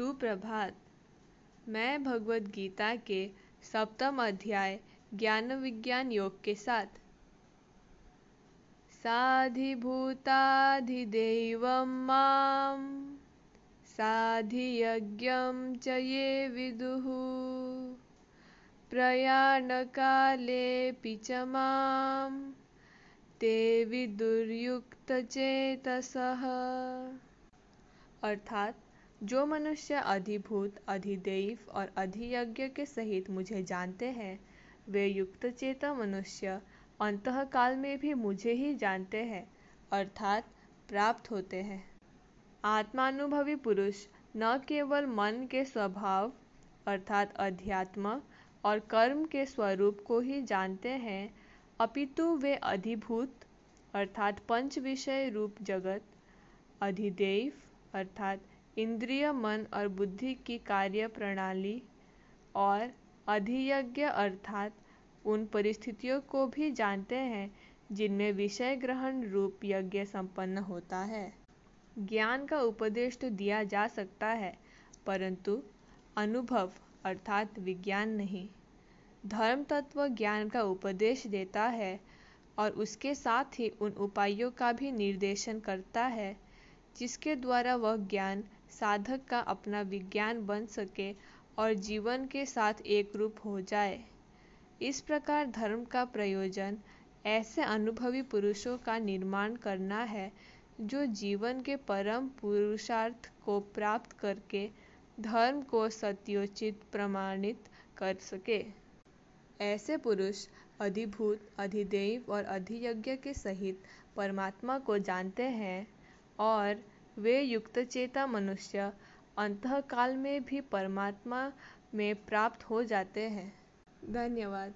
सुप्रभात। मैं भगवत गीता के सप्तम अध्याय ज्ञान विज्ञान योग के साथ। साधिभूताधिदैवं माँ, साधियज्ञं च ये विदुः। प्रयाणकालेऽपि च माँ, ते विदुर्युक्तचेतसः। अर्थात जो मनुष्य अधिभूत, अधिदैव और अधियज्ञ के सहित मुझे जानते हैं, वे युक्त चेता मनुष्य अंतकाल में भी मुझे ही जानते हैं, अर्थात प्राप्त होते हैं। आत्मानुभवी पुरुष न केवल मन के स्वभाव, अर्थात अध्यात्म और कर्म के स्वरूप को ही जानते हैं, अपितु वे अधिभूत, अर्थात पंच विषय रूप जगत, अधिदेव, अर्थात इंद्रिय, मन और बुद्धि की कार्य प्रणाली और अधियज्ञ अर्थात उन परिस्थितियों को भी जानते हैं, जिनमें विषय ग्रहण रूप यज्ञ संपन्न होता है। ज्ञान का उपदेश तो दिया जा सकता है, परंतु अनुभव अर्थात विज्ञान नहीं। धर्म तत्व ज्ञान का उपदेश देता है और उसके साथ ही उन उपायों का भी निर्देशन करता है। जिसके द्वारा वह ज्ञान साधक का अपना विज्ञान बन सके और जीवन के साथ एक रूप हो जाए। इस प्रकार धर्म का प्रयोजन ऐसे अनुभवी पुरुषों का निर्माण करना है, जो जीवन के परम पुरुषार्थ को प्राप्त करके धर्म को सत्योचित, प्रमाणित कर सके। ऐसे पुरुष अधिभूत, अधिदेव और अधियज्ञ के सहित परमात्मा को जानते हैं। और वे युक्तचेता मनुष्य अंतकाल में भी परमात्मा में प्राप्त हो जाते हैं। धन्यवाद।